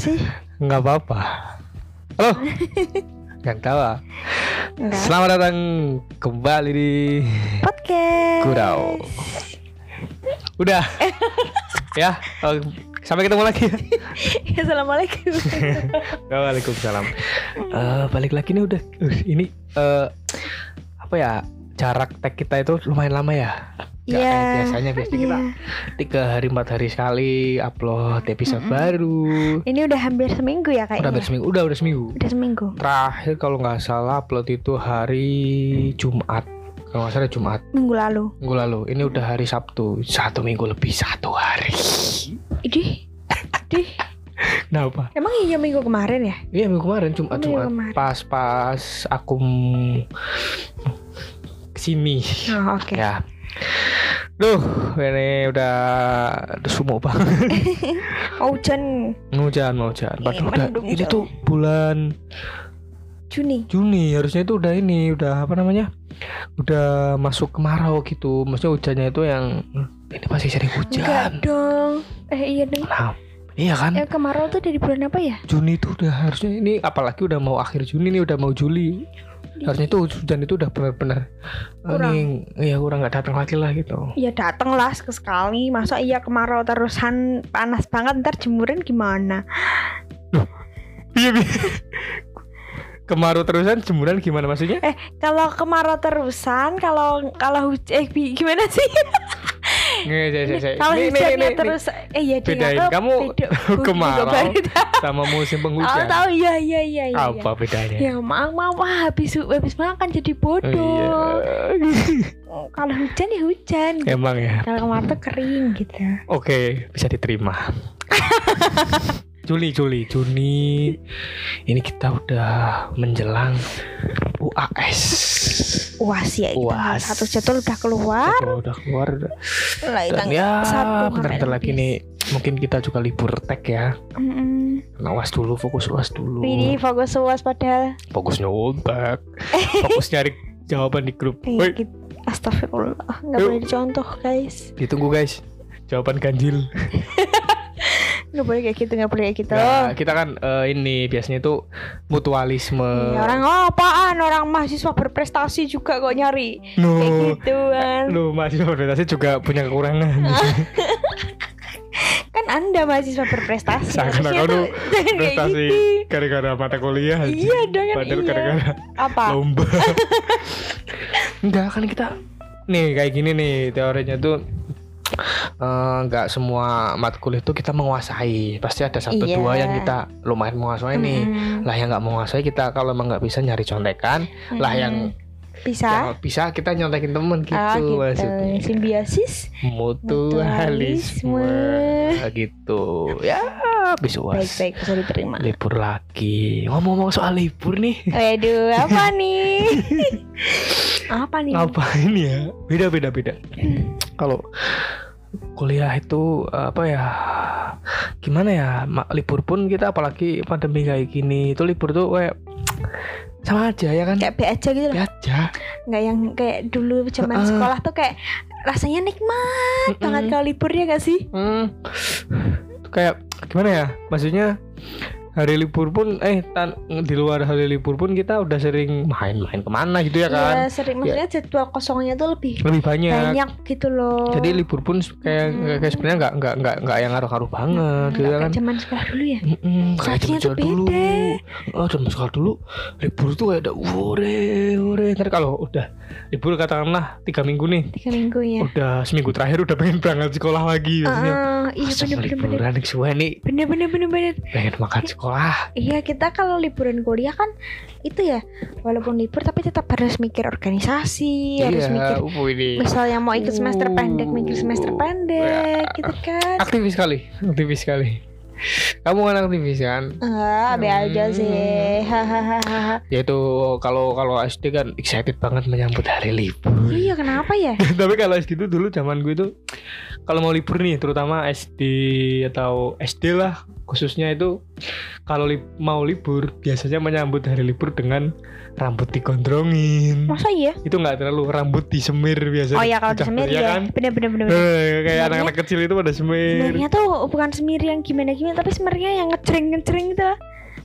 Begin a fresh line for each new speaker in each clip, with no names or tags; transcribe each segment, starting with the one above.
sih?
Nggak apa-apa. Halo. Nggak tawa.
Enggak.
Selamat datang kembali di
Podcast.
Gurau. Udah. ya, oh, sampai ketemu lagi.
Assalamualaikum.
Waalaikumsalam. Eh, balik lagi nih udah. Uh, ini eh apa ya? Jarak tag kita itu lumayan lama ya. Nggak
Iya.
kayak biasanya biasanya kita
Iya.
tiga hari empat hari sekali upload episode
Mm-mm.
baru.
Ini udah hampir seminggu ya
Udah
kayaknya.
hampir seminggu. Udah udah seminggu.
Udah seminggu.
Terakhir kalau nggak salah upload itu hari Jumat. Kalau nggak salah Jumat
Minggu lalu.
minggu lalu. Ini udah hari Sabtu. Satu minggu lebih satu hari.
Idih. Idih.
Kenapa?
Emang iya minggu kemarin ya?
Iya minggu kemarin Jumat
Minggu
Jumat.
kemarin.
Pas pas aku ke sini.
Oh, oke.
Ya. Duh, ini udah udah sumuk banget.
Oh, hujan
Mau hujan, mau hujan. Padahal udah
mendung
ini tuh bulan
Juni.
Juni harusnya itu udah ini udah apa namanya udah masuk kemarau gitu maksudnya hujannya itu yang ini masih sering
Enggak
hujan
dong. Eh iya dong.
nah, iya kan
Eh kemarau tuh dari bulan apa ya?
Juni itu udah harusnya ini apalagi udah mau akhir Juni nih udah mau Juli harusnya itu hujan itu udah benar-benar eh,
Kurang.
ini ya kurang nggak datang lagi lah gitu
Ya dateng lah sekali. Masa iya kemarau terusan panas banget ntar jemuran gimana?
iya kemarau terusan jemuran gimana maksudnya
Kalau kemarau terusan, kalau kalau eh gimana sih?
Nggak, saya- saya- saya-
Kalau hujannya terus eh iya ding,
Bedain,
aku
kamu kemarau
tahu.
sama musim penghujan
tahu iya iya iya iya.
apa bedanya
Ya maaf maaf habis habis makan jadi bodoh.
Iya.
Kalau hujan ya hujan.
Emang ya.
Kalau kemarau tuh kering gitu.
Oke, bisa diterima. Juli, Juli, Juni. Ini kita udah menjelang UAS.
Uas ya.
Uas.
Satu jadwal udah keluar.
Jadwal udah keluar. udah. Dan ya,
satu
bentar-bentar lagi nih. Mungkin kita juga libur tag ya.
Mm-mm.
Nah, UAS dulu, fokus UAS dulu.
Ini fokus uas padahal.
Fokus nyontek. Fokus nyari jawaban di grup. Woi,
gitu. Astagfirullah, nggak boleh dicontoh guys.
ditunggu guys. Jawaban ganjil.
Nggak boleh kayak gitu, nggak boleh kayak gitu.
Nah, kita kan eh, ini biasanya itu mutualisme.
Ya, orang oh, apaan orang mahasiswa berprestasi juga kok nyari
No.
kayak gituan.
Lu mahasiswa berprestasi juga punya kekurangan.
Kan anda mahasiswa berprestasi. Tuh jangan kayak
prestasi gara-gara mata kuliah.
Iya dong kan
Padahal
iya.
gara-gara
Apa?
lomba. Enggak kan kita nih kayak gini nih teorinya tuh eh, nggak semua matkul itu kita menguasai. Pasti ada satu
Iya.
dua yang kita lumayan menguasai nih. Lah yang nggak menguasai kita kalau emang nggak bisa nyari contekan. Lah yang
bisa.
yang bisa kita nyontekin temen gitu,
ah, gitu.
maksudnya.
Simbiosis.
mutualisme. Gitu. Ya habis uas.
Baik-baik bisa diterima.
libur lagi. Ngomong-ngomong soal libur nih.
Waduh, apa nih? apa nih?
ngapain ya? Beda beda beda. Kalau kuliah itu apa ya gimana ya libur pun kita apalagi pandemi kayak gini itu libur tuh kayak sama aja ya kan
Kayak B aja gitu loh.
ya aja
nggak yang kayak dulu zaman
Heeh.
sekolah tuh kayak rasanya nikmat
Mm-mm.
banget kalau libur ya gak sih?
Hmm. kayak gimana ya maksudnya hari libur pun eh tan- di luar hari libur pun kita udah sering main-main ke mana gitu ya kan
Iya, sering maksudnya jadwal kosongnya tuh lebih
lebih banyak
banyak gitu loh.
jadi libur pun kayak
Mm.
kayak sebenarnya nggak nggak nggak nggak yang ngaruh-ngaruh banget gitu
Nggak
kan
kayak zaman sekolah dulu ya.
Mm-mm, kayak
Seharusnya
zaman
tuh
dulu oh zaman sekolah dulu libur tuh kayak ada ure ure ntar kalau udah libur katakanlah tiga minggu nih
Tiga minggu ya.
udah seminggu terakhir udah pengen berangkat sekolah lagi biasanya
Ah, iya
Masa
bener bener bener.
liburan nih
Bener bener bener bener.
pengen makan sekolah
Iya kita kalau liburan kuliah kan itu ya walaupun libur tapi tetap harus mikir organisasi, harus mikir
uh, ini
misalnya mau ikut semester
Uh,
pendek mikir semester pendek gitu kan.
aktivis sekali aktivis sekali kamu kan aktivis kan
Enggak, be aja
Hmm.
sih. Hahaha.
yaitu kalau kalau SD kan excited banget menyambut hari libur
Iya, kenapa ya?
tapi kalau SD itu dulu zaman gue itu kalau mau libur nih terutama SD atau SD lah khususnya itu kalau li- mau libur biasanya menyambut hari libur dengan rambut digondrongin
Masa iya?
itu nggak terlalu rambut disemir biasa
Oh ya kalau disemir
ya
ya.
kan
Bener bener bener. bener.
Eh, kayak anak-anak kecil itu pada semir
Sebenarnya tuh bukan semir yang gimana gimana tapi semirnya yang ngejreng ngejreng gitu. lah.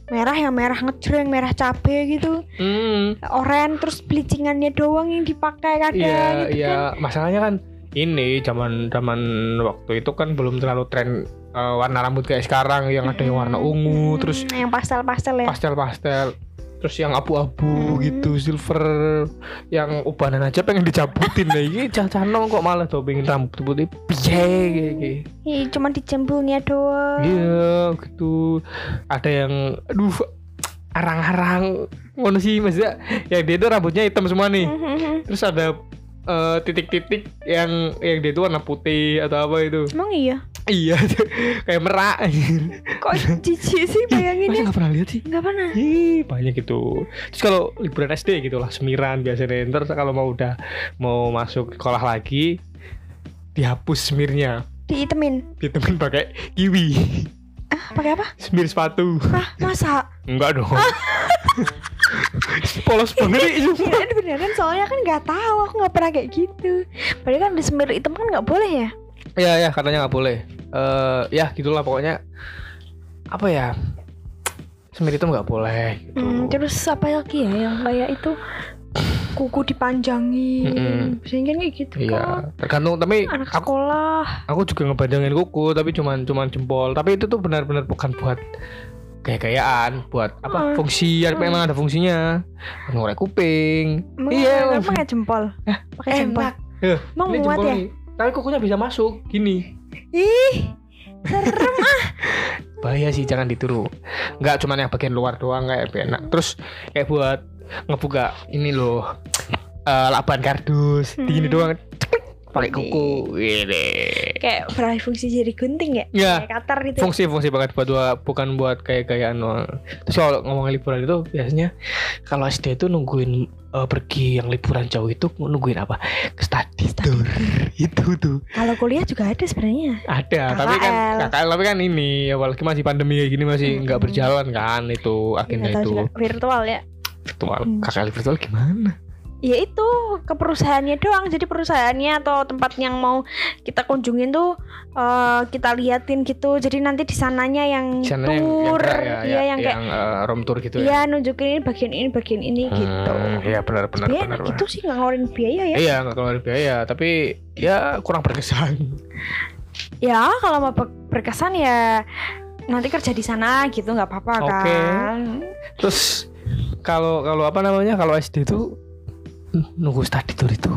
Merah yang merah ngejreng, merah cabe gitu.
hmm
Oren terus bleachingannya doang yang dipakai kadang
iya
gitu
iya
kan.
masalahnya kan ini zaman zaman waktu itu kan belum terlalu tren eh, warna rambut kayak sekarang yang ada yang warna ungu
Hmm,
terus
yang pastel-pastel ya.
pastel-pastel terus yang abu-abu
Hmm.
gitu silver yang ubanan aja pengen dicabutin lah ini cah-cah nom kok malah tuh pengen rambut putih piye kayak gitu
cuma dijembulnya doang.
iya gitu ada yang aduh arang-arang ngono sih maksudnya ya dia tuh rambutnya hitam semua nih
Mhm.
terus ada eh, titik-titik yang yang dia itu warna putih atau apa itu
Emang iya?
Iya kayak merak
Kok jijik sih
masa
bayanginnya?
nggak pernah lihat sih
Enggak pernah.
Ih, banyak gitu. Terus kalau liburan SD gitu lah, semiran biasanya. Ntar kalau mau udah mau masuk sekolah lagi, dihapus semirnya,
Diitemin.
ditemen pakai kiwi,
Ah, pakai apa?
semir sepatu.
Ah, masa?
Enggak dong. Polos banget nih. sumpah.
Kirain beneran soalnya kan nggak tahu aku nggak pernah kayak gitu. Padahal kan di semir hitam kan nggak boleh ya.
Iya ya, katanya nggak boleh. Eh, ya gitulah pokoknya. Apa ya? Semir itu nggak boleh gitu.
Hmm, terus apa lagi ya yang kayak itu kuku dipanjangin, biasanya kan kayak gitu kan.
Iya, tergantung tapi
Anak
aku
sekolah.
aku juga ngebanjangin kuku tapi cuman cuman jempol tapi itu tuh benar-benar bukan buat gaya-gayaan buat apa
Hmm.
fungsi ya,
Hmm.
memang ada fungsinya ngorek kuping Iya,
emang pakai jempol. Pakai jempol.
Eh,
Emang muat ya?
nih. Tapi kukunya bisa masuk. Gini.
Ih, serem ah.
bahaya sih jangan ditiru. Nggak cuman yang bagian luar doang kayak enak. Terus kayak buat ngebuka ini loh eh, laban kardus.
Hmm.
gini doang. Ceklik, pakai kuku ini
Kayak berfungsi jadi gunting ya?
ya
Kayak cutter gitu.
fungsi-fungsi banget buat dua bukan buat kayak gayaan doang. Terus kalau ngomongin liburan itu biasanya kalau SD itu nungguin eh, pergi yang liburan jauh itu nungguin apa? Ke study
Study
tour. itu tuh
Kalau kuliah juga ada sebenarnya.
ada, tapi kan
KKL.
KKL tapi kan ini apalagi masih pandemi kayak gini masih
Hmm.
nggak berjalan kan itu
Nggak tahu
itu
juga. virtual ya.
virtual.
Hmm.
KKL virtual gimana?
Ya itu ke perusahaannya doang. Jadi perusahaannya atau tempat yang mau kita kunjungin tuh eh, kita liatin gitu. Jadi nanti di sananya yang
Di sana yang, yang
tour,
ya,
iya
ya,
yang kayak
eh, room tour gitu ya.
Iya nunjukin ini bagian ini bagian ini gitu.
Hmm, Iya benar benar
Biaya
benar.
gitu sih nggak ngeluarin biaya ya.
Iya nggak keluar biaya tapi ya kurang berkesan.
Ya kalau mau ber- berkesan ya nanti kerja di sana gitu nggak apa-apa
Oke.
kan.
Terus kalau kalau apa namanya kalau SD itu nunggu study tour itu.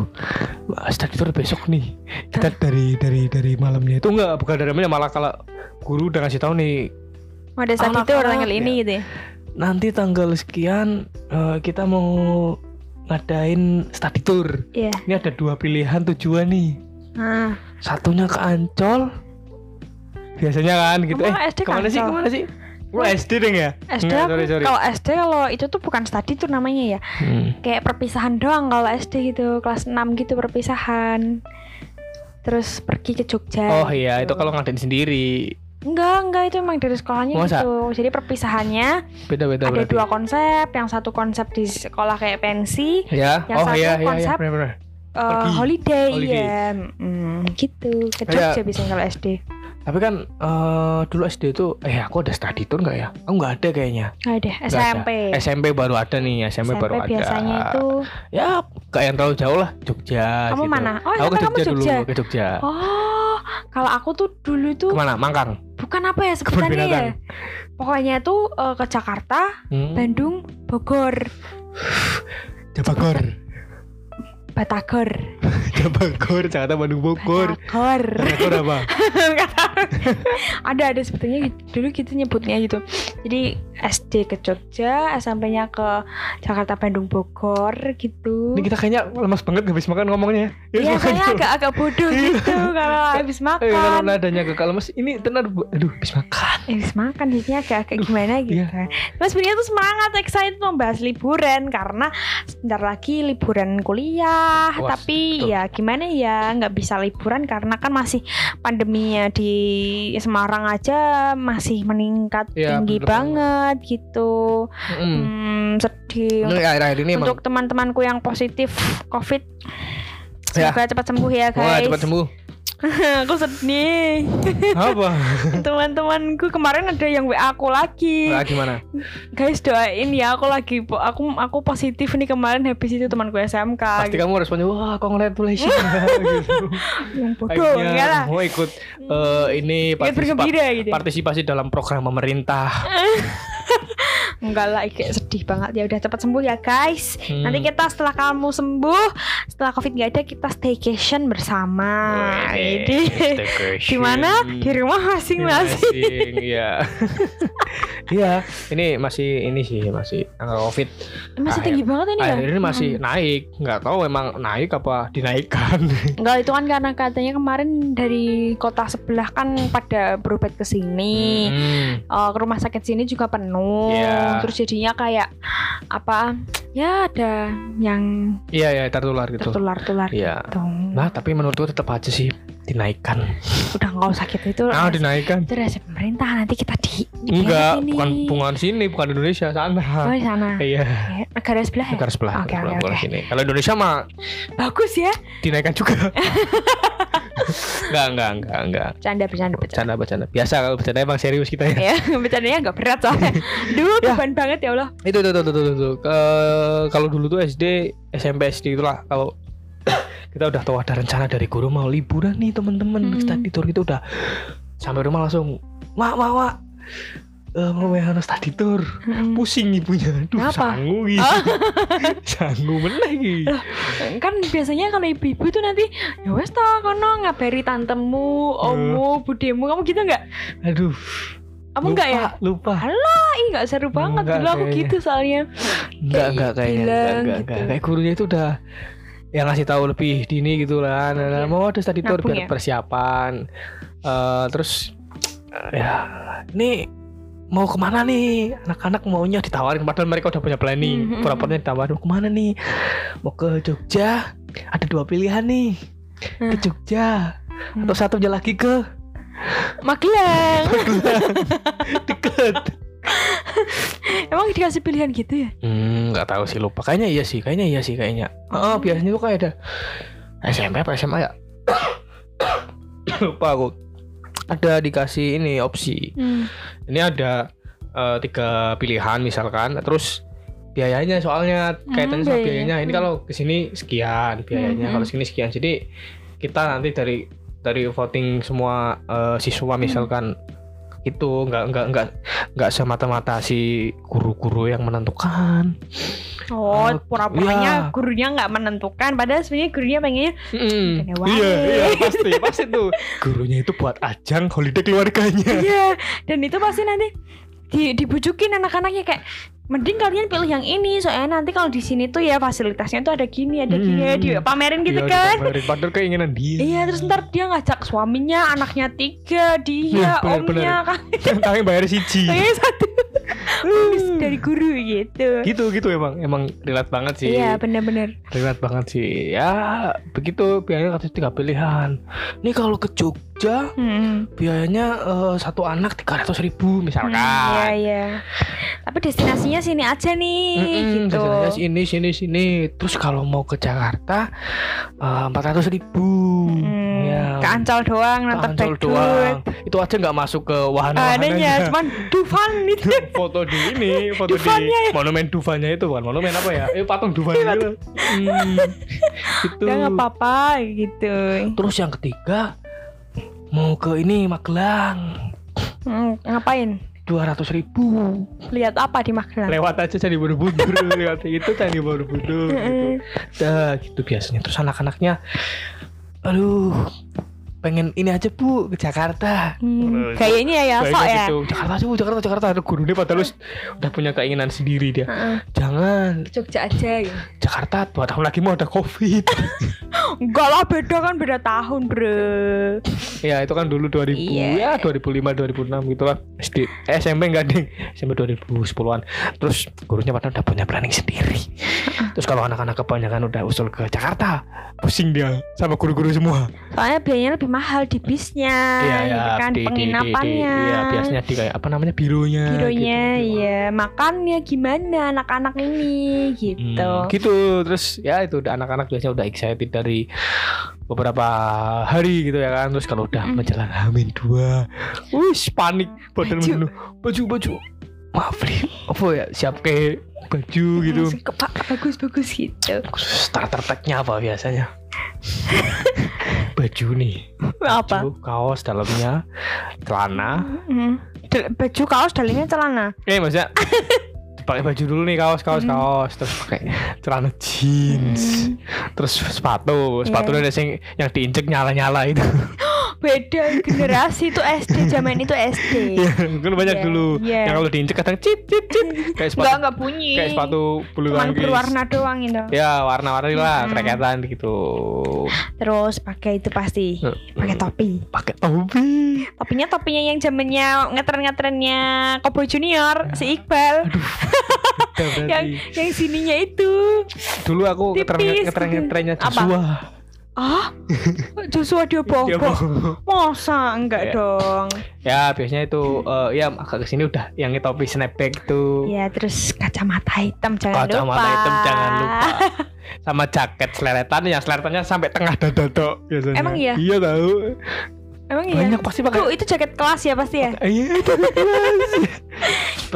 Study tour besok nih. Kita dari dari dari malamnya itu. Enggak bukan dari malamnya malah kalau guru udah ngasih tahu nih.
Mau ada study tour tanggal ini gitu ya.
nanti tanggal sekian eh, kita mau ngadain study tour
Iya.
ini ada dua pilihan tujuan nih.
Nah,
satunya ke Ancol. Biasanya kan gitu.
Emang
eh
SD ke
ke mana sih
ke
mana sih Lu SD deh ya
SD
Enggak,
aku-
sorry, sorry.
kalau SD kalau itu tuh bukan study tour namanya ya.
Hmm.
Kayak perpisahan doang kalau SD gitu, kelas 6 gitu perpisahan. Terus pergi ke Jogja.
oh iya itu
gitu.
kalau ngadain sendiri
Enggak, enggak itu emang dari sekolahnya
Masa?
gitu. Jadi perpisahannya
beda beda
ada
berarti
dua konsep, yang satu konsep di sekolah kayak pensi,
ya
Yang
oh
satu
iya iya iya
konsep
benar-benar
eh,
Pergi.
holiday,
Holiday.
iya. Mm, gitu. Ke Jogja biasanya kalau SD.
Tapi kan eh, dulu SD itu eh aku ada study tour nggak ya? Aku nggak ada kayaknya.
Nggak ada,
Nggak ada.
SMP.
SMP baru ada nih, SMP, baru ada.
biasanya itu
ya kayak yang terlalu jauh lah Jogja.
Kamu
gitu.
mana? Oh,
aku ke
SMP kamu
Jogja,
Jogja.
dulu, ke Jogja.
Oh, kalau aku tuh dulu tuh
Ke mana? Mangkang.
bukan apa ya sebutannya ya. Pokoknya tuh eh, ke Jakarta,
Hmm.
Bandung, Bogor,
Jabagor.
Batagor.
Jabagor, Jakarta, Bandung, Bogor.
Batagor.
Jabagor apa?
Ada ada sebetulnya gitu- dulu gitu nyebutnya gitu. Jadi SD ke Jogja, SMP-nya ke Jakarta, Bandung, Bogor gitu.
Ini kita kayaknya lemas banget habis makan ngomongnya.
Iya,
makanya.
saya agak-agak bodoh gitu kalau habis
Eh, kalau
makan.
nadanya ke lemes, ini tenar aduh habis makan.
Habis makan jadinya agak-agak gimana gitu.
iya.
Terus sebenarnya tuh semangat excited membahas liburan karena sebentar lagi liburan kuliah.
Was,
tapi
betul.
ya gimana ya nggak bisa liburan karena kan masih pandeminya di Semarang aja masih meningkat
Iya,
tinggi
bener
banget gitu.
Mm.
Hmm, sedih.
Ini akhir-akhir ini emang
Untuk teman-temanku yang positif COVID,
Ya.
semoga cepat sembuh ya
Wah
guys.
cepat sembuh.
aku sedih.
Apa?
Teman-temanku kemarin ada yang WA aku lagi.
Nah, gimana?
Guys doain ya aku lagi aku aku positif nih kemarin habis itu temanku SMK.
Pasti kamu responnya wah congratulations gitu.
Yang bodoh enggak lah.
mau ikut eh, ini partisipa-
gitu.
partisipasi dalam program pemerintah.
Enggak lah, kayak sedih banget ya. Udah cepat sembuh ya guys.
Hmm.
Nanti kita setelah kamu sembuh, setelah covid nggak ada kita staycation bersama.
Wede,
Jadi di mana? Di rumah masing-masing.
Masing, Iya. Iya, ini masih ini sih masih angka covid.
Masih
Akhir-
tinggi banget ini ya.
Ini masih naik, nggak tahu emang naik apa dinaikkan.
Enggak itu kan karena katanya kemarin dari kota sebelah kan pada berobat ke sini.
Hmm.
Eh, ke rumah sakit sini juga penuh.
Iya.
Terus jadinya kayak apa? Ya ada yang
Iya ya tertular gitu.
tertular-tular
Iya.
gitu.
Nah tapi menurutku tetap aja sih dinaikkan.
Udah nggak usah gitu itu.
Ah
res-
dinaikkan.
itu resep pemerintah nanti kita di
Enggak,
ini.
bukan bukan sini, bukan Indonesia
Oh
sana.
di sana.
Iya,
Negara sebelah ya?
negara sebelah.
Oke,
bukan-
oke,
sini. Kalau Indonesia mah
Bagus ya.
dinaikkan juga. enggak, enggak, enggak, enggak.
Bercanda, bercanda, bercanda.
Bercanda, bercanda. Biasa kalau bercanda emang serius kita ya.
ya, bercandanya nggak berat soalnya. Duh,
Ya.
beban banget ya Allah.
itu tuh tuh tuh, tuh, tuh. Ke- kalau dulu tuh SD SMP SD itulah kalau kita udah tahu ada rencana dari guru mau liburan nih teman-teman
Hmm.
study tour gitu udah sampai rumah langsung wah wah wah Eh, mau main study tour
Mm-mm.
pusing ibunya duh
Kenapa?
sanggup gitu
Oh.
sanggup meneh gitu
kan biasanya kalau ibu-ibu tuh nanti ya wes toh kono ngabari tantemu, ommu, budemu kamu gitu nggak?
aduh
Kamu
lupa,
nggak ya?
lupa
Ih nggak seru banget
Nggak
dulu aku
kayaknya.
gitu soalnya.
enggak enggak kayaknya enggak,
bilang
enggak,
gitu.
enggak. kayak gurunya itu udah yang ngasih tahu lebih dini gitu lah nah, nah,
Iya.
mau ada study tour biar
ya?
persiapan Eh, terus eh, ya ini mau ke mana nih anak-anak maunya ditawarin padahal mereka udah punya planning
Mhm.
pura-puranya ditawarin mau ke mana nih mau ke Jogja ada dua pilihan nih ke. Jogja
Hmm.
atau satunya lagi ke
Magelang.
deket
Emang dikasih pilihan gitu ya?
Hmm, nggak tahu sih lupa. Kayaknya iya sih, kayaknya iya sih kayaknya. Oh, biasanya tuh kayak ada SMP apa SMA ya? lupa aku. Ada dikasih ini opsi.
Hmm.
Ini ada eh, tiga pilihan misalkan, terus biayanya soalnya kaitannya sama
biayanya.
Ini
Hmm.
kalau ke sini sekian biayanya,
Hmm,
kalau
hmm.
sini sekian. Jadi kita nanti dari dari voting semua eh, siswa
Hmm.
misalkan itu nggak nggak nggak nggak semata-mata si guru-guru yang menentukan.
Oh,
Oh,
pura-puranya
iya.
gurunya nggak menentukan, padahal sebenarnya gurunya pengennya
Mm. Iya, iya pasti, pasti tuh. Gurunya itu buat ajang holiday keluarganya.
Iya, dan itu pasti nanti di, dibujukin anak-anaknya kayak mending kalian pilih yang ini soalnya nanti kalau di sini tuh ya fasilitasnya tuh ada gini ada gini
Hmm.
di pamerin gitu
Iya,
kan
dipamerin. Padahal keinginan dia.
iya terus ntar dia ngajak suaminya anaknya tiga
Iya,
dia
bener,
omnya kan
Kami bayar siji.
Kayaknya satu Habis dari guru gitu
gitu gitu emang emang relate banget sih.
iya bener-bener
Relate banget sih. Ya begitu biayanya katanya tiga pilihan. Nih kalau ke Jogja
hmm.
biayanya eh, satu anak tiga ratus ribu misalkan.
Hmm, iya iya tapi destinasinya sini aja nih
Mm-mm,
gitu
destinasinya sini sini sini. Terus kalau mau ke Jakarta empat ratus ribu.
Hmm,
Ya,
ke Ancol doang
ke
nonton
Ancol doang. Itu aja nggak masuk ke wahana-wahananya.
adanya cuman Dufan itu
foto di ini, foto
Dufannya
di monumen Dufanya itu bukan monumen apa ya? Eh patung Dufanya itu. Hmm, itu.
udah nggak apa-apa gitu
Terus yang ketiga mau ke ini Magelang.
Hmm, ngapain?
Dua ratus ribu.
Lihat apa di Magelang?
Lewat aja Candi Borobudur lewat itu Candi Borobudur gitu. Dah gitu biasanya. Terus anak-anaknya aduh pengen ini aja bu ke Jakarta.
Hmm, kayaknya ya sok
Kayaknya
ya.
gitu. Jakarta sih Bu, Jakarta Jakarta. Ada gurunya padahal lu udah punya keinginan sendiri dia.
Heeh.
jangan.
Jogja aja gitu.
Jakarta dua tahun lagi mau ada covid.
Enggak lah beda kan beda tahun bro
ya itu kan dulu 2000
Iya.
ya 2005 2006 gitu lah SD eh, SMP enggak ding. SMP 2010-an terus gurunya padahal udah punya planning sendiri. Terus kalau anak-anak kebanyakan udah usul ke Jakarta pusing dia sama guru-guru semua.
Soalnya biayanya lebih mahal di bisnya
Iya ya,
gitu kan
di, di, di, di,
penginapannya.
iya, biasanya di kayak apa namanya bironya.
bironya
gitu.
ya makannya gimana anak-anak ini gitu.
Hmm, gitu. Terus ya itu udah anak-anak biasanya udah excited dari beberapa hari gitu ya kan. Terus kalau udah
Mm.
menjelang Hamin dua wis panik badan
Baju.
baju baju. Maaf nih apa ya siap kayak baju gitu.
Langsung ke pak bagus bagus gitu.
Starter packnya apa biasanya baju nih
apa
baju kaos dalamnya celana
Hmm. Del- baju kaos dalamnya celana
eh maksudnya pakai baju dulu nih kaos kaos
Hmm.
kaos terus pakai celana jeans
Hmm.
terus sepatu sepatu
Iya.
ada yang yang diinjek nyala nyala itu
beda generasi itu SD zaman itu SD
Iya, kan banyak
Iya,
dulu
iya.
yang kalau diinjek kadang cit cit cit kayak sepatu
nggak bunyi.
kayak sepatu bulu
cuman
tangkis
berwarna doang itu.
Ya warna-warni lah
Hmm.
kreketan gitu.
Terus pakai itu pasti pakai topi.
Pakai topi.
Topinya topinya yang zamannya ngetren ngetrennya Kobo Junior si Iqbal.
Beda
yang yang sininya itu.
Dulu aku ngetren
tipis.
ngetren ngetrennya
Apa?
Joshua
ah? Joshua dia
mau-
masa enggak
Iya.
dong?
Ya biasanya itu eh, ya agak ke sini udah yang topi snapback tuh
ya terus kacamata hitam jangan
kacamata
lupa.
hitam jangan lupa. Sama jaket seleretan yang seleretannya sampai tengah dada tok biasanya.
Emang iya?
iya tahu
emang iya
banyak pasti pakai
Tuh, itu jaket kelas ya pasti ya
Iya, itu kelas.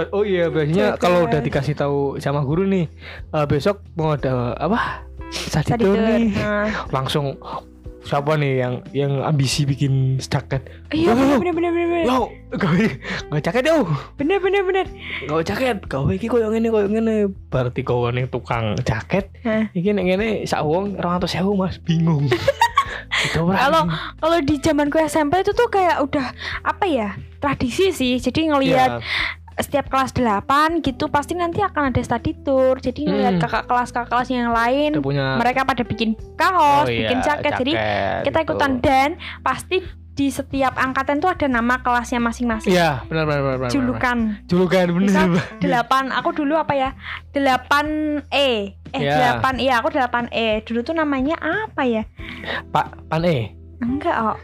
Oh iya, biasanya kalau udah dikasih tahu sama guru nih, eh, besok mau ada apa? Saditur nih.
Nah.
Langsung siapa nih yang yang ambisi bikin jaket?
iya
Oh,
bener bener bener bener
Yo, gawe gawe jaket yo.
bener bener bener
Gawe jaket, gawe iki koyo ngene koyo ngene. Berarti kowe ning tukang jaket,
Hah.
iki nek ngene sak wong 200.000 Mas, bingung. Itu
Kalau kalau di zamanku SMP itu tuh kayak udah apa ya tradisi sih. Jadi ngelihat setiap kelas 8 gitu pasti nanti akan ada study tour. Jadi ngelihat
Hmm.
kakak kelas kakak kelas yang lain
punya
mereka pada bikin kaos,
Oh iya,
bikin jaket. Jadi kita
gitu.
ikutan dan pasti di setiap angkatan tuh ada nama kelasnya masing-masing.
Iya, benar benar benar. benar.
Julukan.
Julukan
Misal
bener.
delapan aku dulu apa ya? 8 E. Eh
Iya.
8 iya aku 8 E. Dulu tuh namanya apa ya?
Pak Pan E.
Enggak, oh.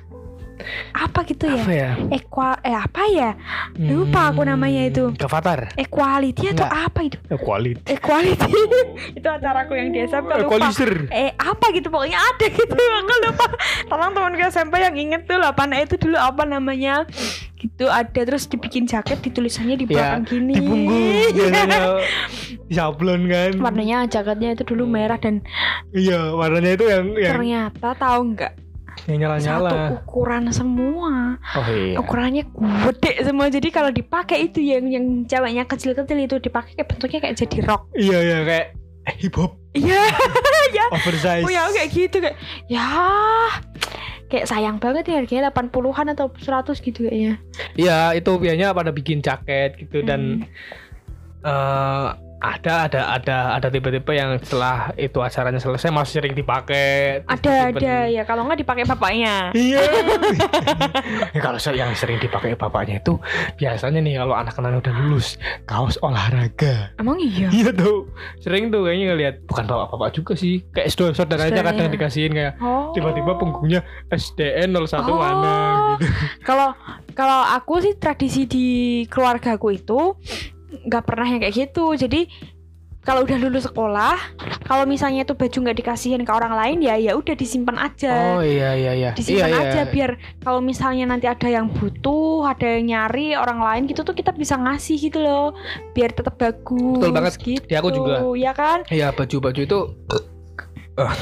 Apa gitu ya?
Apa ya?
Equa eh apa ya? Lupa aku namanya itu.
Gavatar.
Equality atau
Enggak.
apa itu?
Equality.
Equality. itu acaraku yang di SMP lupa.
Equalizer.
Eh apa gitu pokoknya ada gitu aku lupa. Tolong temanku SMP yang inget tuh 8 E itu dulu apa namanya? Gitu ada terus dibikin jaket ditulisannya di
Ya,
belakang gini.
Di biasanya sablon kan.
Warnanya jaketnya itu dulu merah dan
Iya, warnanya itu yang yang,
ternyata tahu nggak
yang nyala-nyala.
satu ukuran semua.
Oh iya.
ukurannya gede semua jadi kalau dipakai itu yang yang ceweknya kecil-kecil itu dipakai kayak bentuknya kayak jadi rok
Iya, iya kayak hip hop
iya
oversize.
oh ya kayak gitu kayak ya kayak sayang banget ya harganya 80-an atau 100 gitu kayaknya
Iya, itu biasanya pada bikin jaket gitu dan
Hmm.
Ada ada ada ada tipe-tipe yang setelah itu acaranya selesai masih sering dipakai.
ada
disimpen.
ada ya kalau nggak dipakai bapaknya
Iya. Ya, kalau yang sering dipakai bapaknya itu biasanya nih kalau anak-anak udah lulus kaos olahraga.
emang iya
Iya tuh, sering tuh kayaknya ngeliat bukan bapak-bapak juga sih, kayak saudara Saudaranya. kadang dikasihin kayak
oh
tiba-tiba punggungnya SDN 01
Oh.
mana gitu.
kalau kalau aku sih tradisi di keluargaku itu nggak pernah yang kayak gitu jadi kalau udah lulus sekolah kalau misalnya itu baju nggak dikasihin ke orang lain ya ya udah disimpan aja
Oh iya iya iya.
disimpan
iya, iya.
aja biar kalau misalnya nanti ada yang butuh ada yang nyari orang lain gitu tuh kita bisa ngasih gitu loh biar tetap bagus
Betul banget.
gitu
Di aku juga.
ya kan
Iya baju-baju itu eh,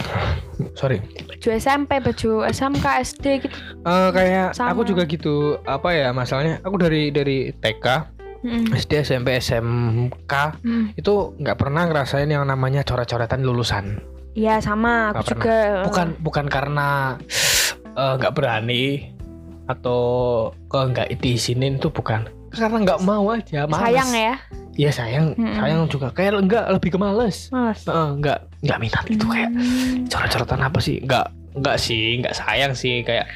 sorry
baju SMP baju SMK SD gitu
Eh, kayak
Sama.
aku juga gitu apa ya masalahnya aku dari dari TK
Mm,
SD SMP SMK
mm.
itu nggak pernah ngerasain yang namanya coret-coretan lulusan.
Iya sama aku
Nggak
juga
bukan bukan karena eh, nggak berani atau ke nggak diizinin tuh bukan. Karena nggak mau aja males.
sayang ya?
Iya sayang.
Mm-mm.
sayang juga. Kayak enggak lebih ke males.
Mas
Eh, nggak nggak minat gitu kayak
Hmm.
coret-coretan apa sih? Nggak nggak sih nggak sayang sih kayak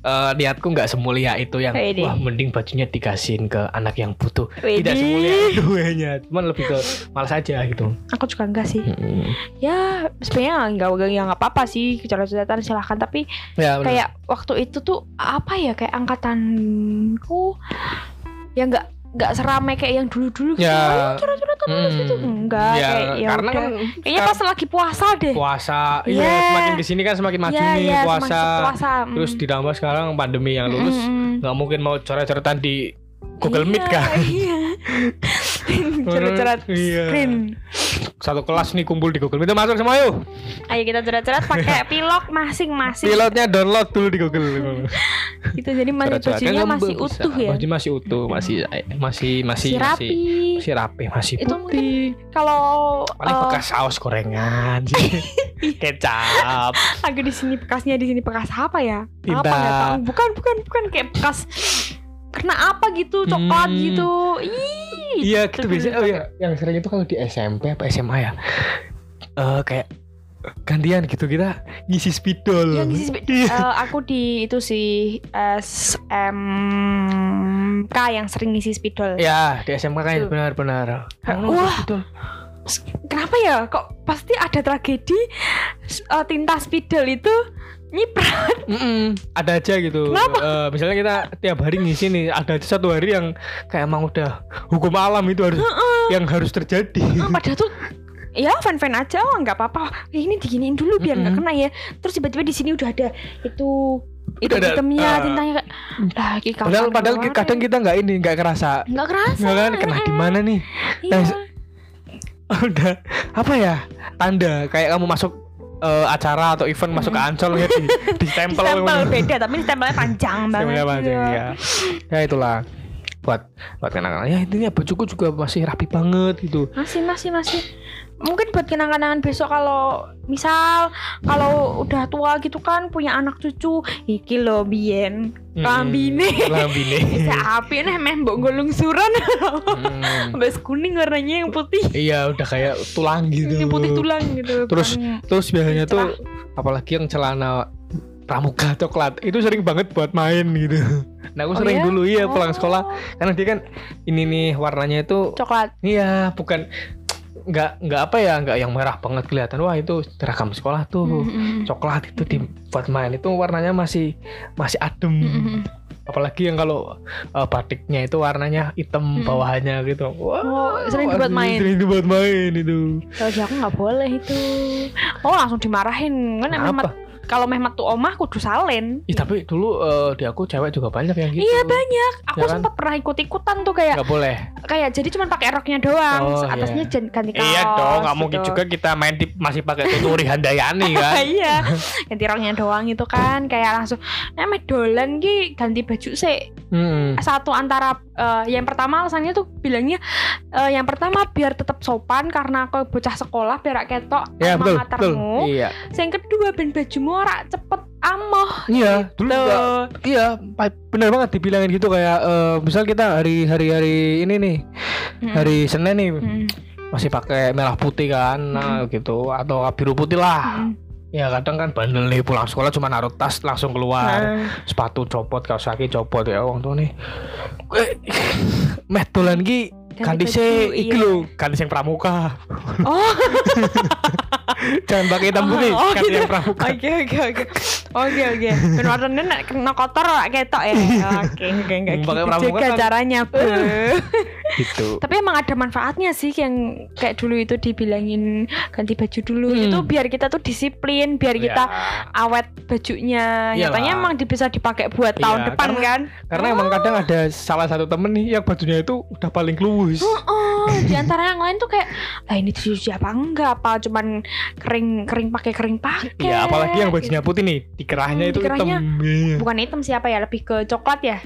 eh, niatku nggak semulia itu yang
Wede.
wah mending bajunya dikasihin ke anak yang butuh.
Wede.
Tidak semulia itu hanya, cuman lebih ke malas aja gitu.
Aku juga enggak sih.
Mm-mm.
Ya sebenarnya nggak ya nggak apa-apa sih coret-coretan silahkan tapi
Ya,
kayak waktu itu tuh apa ya kayak angkatanku ya nggak nggak seramai kayak yang dulu-dulu gitu.
Ya.
Ayo coret-coretan terus
Mm.
gitu. Enggak
ya,
kayak ya
karena
udah.
kan
Kayaknya pas lagi puasa deh.
puasa,
Iya.
iya semakin ke sini kan semakin maju
Ya,
nih
ya,
puasa.
semakin puasa. mm.
Terus ditambah sekarang pandemi yang lulus
Mm, mm.
nggak mungkin mau coret-coretan di Google
Iya,
Meet kan.
Iya. Coret-coret
Iya. Satu kelas nih kumpul di Google Meet masuk semua yuk.
Ayo kita coret-coret pakai pilok masing-masing.
Pilotnya download dulu di Google.
Itu jadi masih bajunya masih utuh ya.
Baju masih utuh, masih masih masih
Masih rapi.
masih rapi, masih
Itu
putih.
Kalau
Paling
eh,
bekas saus gorengan sih. Kecap.
aku di sini bekasnya di sini bekas apa ya? Apa nggak tahu. Bukan bukan bukan kayak bekas kena apa gitu coklat
Hmm.
gitu. Ih.
Iya, gitu biasanya. Oh iya, yang sering itu kalau di SMP apa SMA ya. Eh kayak gantian gitu kita ngisi spidol.
Yang ngisi spe-
Iya.
Eh, aku di itu sih SMK yang sering ngisi spidol.
Ya, di SMK kan benar-benar.
Wah.
spidol.
Kenapa ya? Kok pasti ada tragedi eh, tinta spidol itu nyiprat.
Mm-mm, ada aja gitu.
Kenapa?
Eh, misalnya kita tiap hari ngisi nih, ada aja satu hari yang kayak emang udah hukum alam itu harus yang harus terjadi.
Ah, Padahal tuh ya fan fan aja oh, nggak apa-apa Eh, ini diginiin dulu biar nggak
Mm-mm.
kena ya terus tiba-tiba di sini udah ada itu itu
Udah ada,
itemnya
ah.
tintanya kayak lah
Padahal padahal
keluarin?"
kadang kita nggak ini nggak kerasa.
nggak kerasa
Nggak kan kena di mana nih?
iya.
Nah, udah apa ya tanda kayak kamu masuk eh, acara atau event masuk ke ancol ya di, di stempel
stempel beda tapi ini stempelnya panjang banget
Stempelnya panjang,
gitu.
ya. ya itulah. Buat buat kenangan ya intinya bajuku juga masih rapi banget gitu.
Masih masih masih mungkin buat kenang-kenangan besok kalau misal kalau udah tua gitu kan punya anak cucu iki lo bien lambine.
Lambine.
Bisa api nih meh mbok golung suran
Hmm.
Bes kuning warnanya yang putih.
Iya udah kayak tulang gitu.
Ini putih tulang gitu
Terus-
bukan-
terus biasanya tuh apalagi yang celana pramuka coklat itu sering banget buat main gitu. Nah aku
Oh
sering
ya?
dulu iya pulang
Oh,
sekolah karena dia kan ini nih warnanya itu
coklat.
Iya, bukan nggak nggak apa ya nggak yang merah banget kelihatan wah itu seragam sekolah tuh
Mm-mm.
coklat itu di buat main itu warnanya masih masih adem
Mm-mm.
apalagi yang kalau eh, batiknya itu warnanya hitam
Mm-mm.
bawahannya gitu wah
Oh, sering dibuat main.
sering dibuat main itu
kalau aku nggak boleh itu oh langsung dimarahin kan
Kenapa?
Kalau Mehmet tuh omah kudu salen.
Ih, tapi dulu eh, di aku cewek juga banyak yang gitu.
Iya banyak. Aku
Ya kan?
sempat pernah ikut ikutan tuh kayak
nggak boleh.
kayak jadi cuma pakai roknya doang.
Oh,
atasnya
iya.
ganti kaos
iya dong nggak mungkin
gitu.
juga kita main di masih pakai tuturi handayani kan?
Iya. Ganti roknya doang itu kan. Kayak langsung nah meh dolan ki ganti baju sih
Hmm.
satu antara eh, yang pertama alasannya tuh bilangnya eh, yang pertama biar tetap sopan karena aku bocah sekolah biar gak ketok
ya betul betul
matermu.
iya.
Yang kedua ben bajumu ora cepet amoh
iya dulu
Tuh.
nggak Iya, benar banget dibilangin gitu kayak eh, misal kita hari hari hari ini nih,
Mm.
hari Senin nih
Mm.
masih pakai merah putih kan, nah gitu atau biru putih lah.
Mm.
Ya kadang kan bandel nih pulang sekolah cuma naruh tas langsung keluar,
Nah,
sepatu copot, kaos kaki copot ya wong tuh nih. Eh, meh dolan ki ganti
baju,
se iki
iya.
lho, ganti sing pramuka.
oh
Jangan pakai hitam putih,
Oh,
ganti
gitu.
yang pramuka.
oke oke oke oke oke ben warnanya nek kena kotor ora ketok ya oke oke enggak
Hmm,
gitu
pakai pramuka
juga
kan.
caranya Bu.
Gitu.
tapi emang ada manfaatnya sih yang kayak dulu itu dibilangin ganti baju dulu
Hmm.
itu biar kita tuh disiplin biar kita
Ya.
awet bajunya
Iyalah.
nyatanya emang bisa dipakai buat tahun
Iya,
depan
karena-
kan
Karena emang kadang ada salah satu temen nih yang bajunya itu udah paling kelus.
Oh, di antara yang lain tuh kayak, lah ini dicuci apa enggak? Apa cuman kering kering pakai kering pakai?
Iya, apalagi yang bajunya putih nih, dikerahnya
Hmm,
itu
dikerahnya
hitam. Iya.
Bukan hitam siapa ya? Lebih ke coklat ya?